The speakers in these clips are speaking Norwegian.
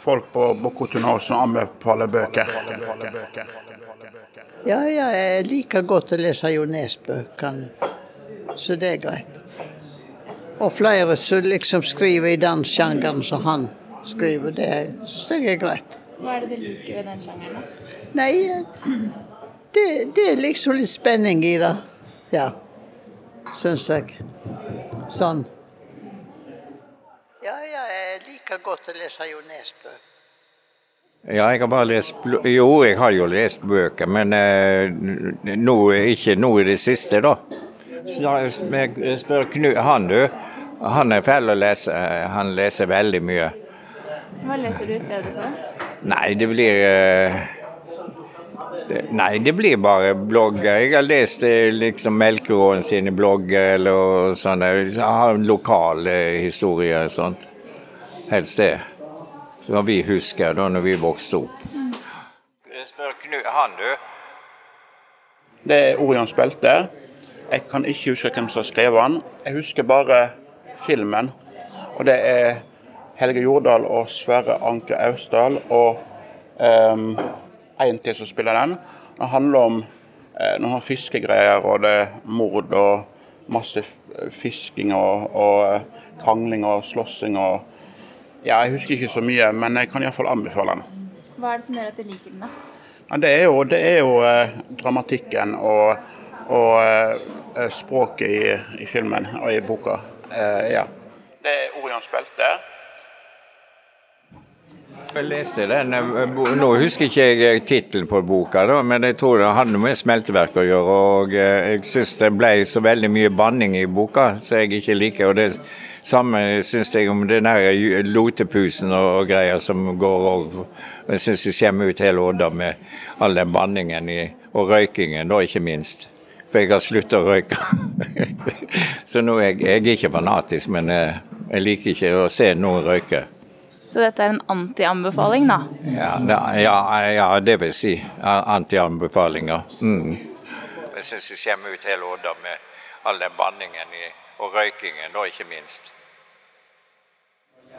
folk på Bokotuna som anbefaler bøker. Ja, ja, jeg liker godt å lese Jo Nesbø-bøkene, så det er greit. Og flere som liksom skriver i den sjangeren som han skriver, det syns jeg er greit. Hva er det du liker ved den sjangeren? da? Nei, det, det er liksom litt spenning i det. Ja, syns jeg. Sånn. Liker godt å lese Jo Nesbø. Ja, jeg har bare lest Jo, jeg har jo lest bøker, men eh, nå, ikke nå i det siste, da. Så jeg spør Knut, han du, han er fæl å lese. Han leser veldig mye. Hva leser du i stedet for? Nei, det blir eh, det, Nei, det blir bare blogger. Jeg har lest eh, liksom Melkeråen sine blogger eller sånne. Jeg har lokale historier og sånt. Helst det. Som vi husker da når vi vokste opp. Jeg spør Knut, han du. Det er Orions belte. Jeg kan ikke huske hvem som har skrevet den. Jeg husker bare filmen. Og det er Helge Jordal og Sverre Anke Austdal og um, en til som spiller den. Det handler om eh, noen fiskegreier, og det er mord og masse fisking og, og eh, krangling og slåssing og Ja, jeg husker ikke så mye, men jeg kan iallfall anbefale den. Hva er det som gjør at du liker den? da? Ja, det er jo, det er jo eh, dramatikken og, og eh, språket i, i filmen og i boka. Eh, ja. Det er Orions belte. Jeg leste den, eh, Nå husker ikke jeg eh, tittelen på boka, da, men jeg tror det hadde med smelteverk å gjøre. og eh, Jeg syns det ble så veldig mye banning i boka som jeg ikke liker. og Det samme syns jeg om den der lotepusen og, greier som går og Jeg syns det skjemmer ut hele Odda med all den banningen i, og røykingen, da ikke minst. For jeg har sluttet å røyke. så nå er jeg, jeg er ikke fanatisk, men jeg, jeg liker ikke å se noen røyke. Så dette er en anti-anbefaling, da? Ja, ja, ja, det vil si. Antianbefalinger. Mm. Jeg syns jeg kommer ut hele Odda med all den banningen i, og røykingen, da ikke minst.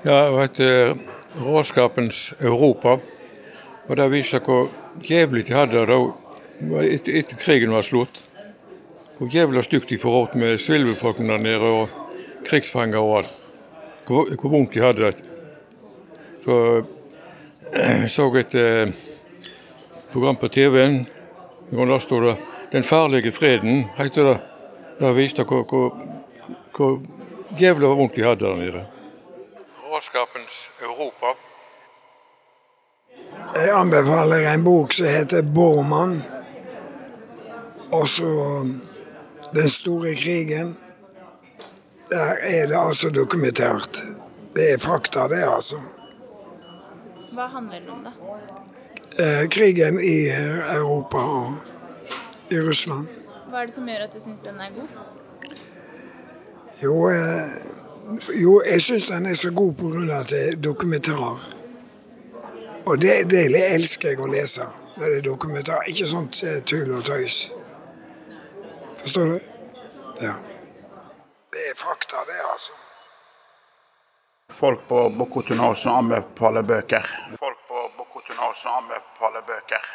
Ja, og heter Råskapens Europa. Og Det viser hvor jævlig de hadde det da etter, etter krigen var slutt. Hvor jævla stygt de forholdt med svilvefolkene der nede og krigsfanger og alt. Hvor, hvor vondt de hadde det. Så jeg så et eh, program på TV-en. Der sto det 'Den farlige freden', heter det. Det viste hvor, hvor, hvor jævla vondt de hadde der nede. Råskapens Europa. Jeg anbefaler en bok som heter 'Bormann'. Og så 'Den store krigen'. Der er det altså dokumentert. Det er fakta, det, altså. Hva handler den om, da? Eh, krigen i Europa og i Russland. Hva er det som gjør at du syns den er god? Jo, eh, jo jeg syns den er så god pga. at det er dokumentarer. Og det, det elsker jeg å lese når det er dokumentar. Ikke sånt eh, tull og tøys. Forstår du? Ja. Det er fakta, det, altså. Folk på Bokotuna som anbefaler bøker. Folk på Bokotuna som anbefaler bøker.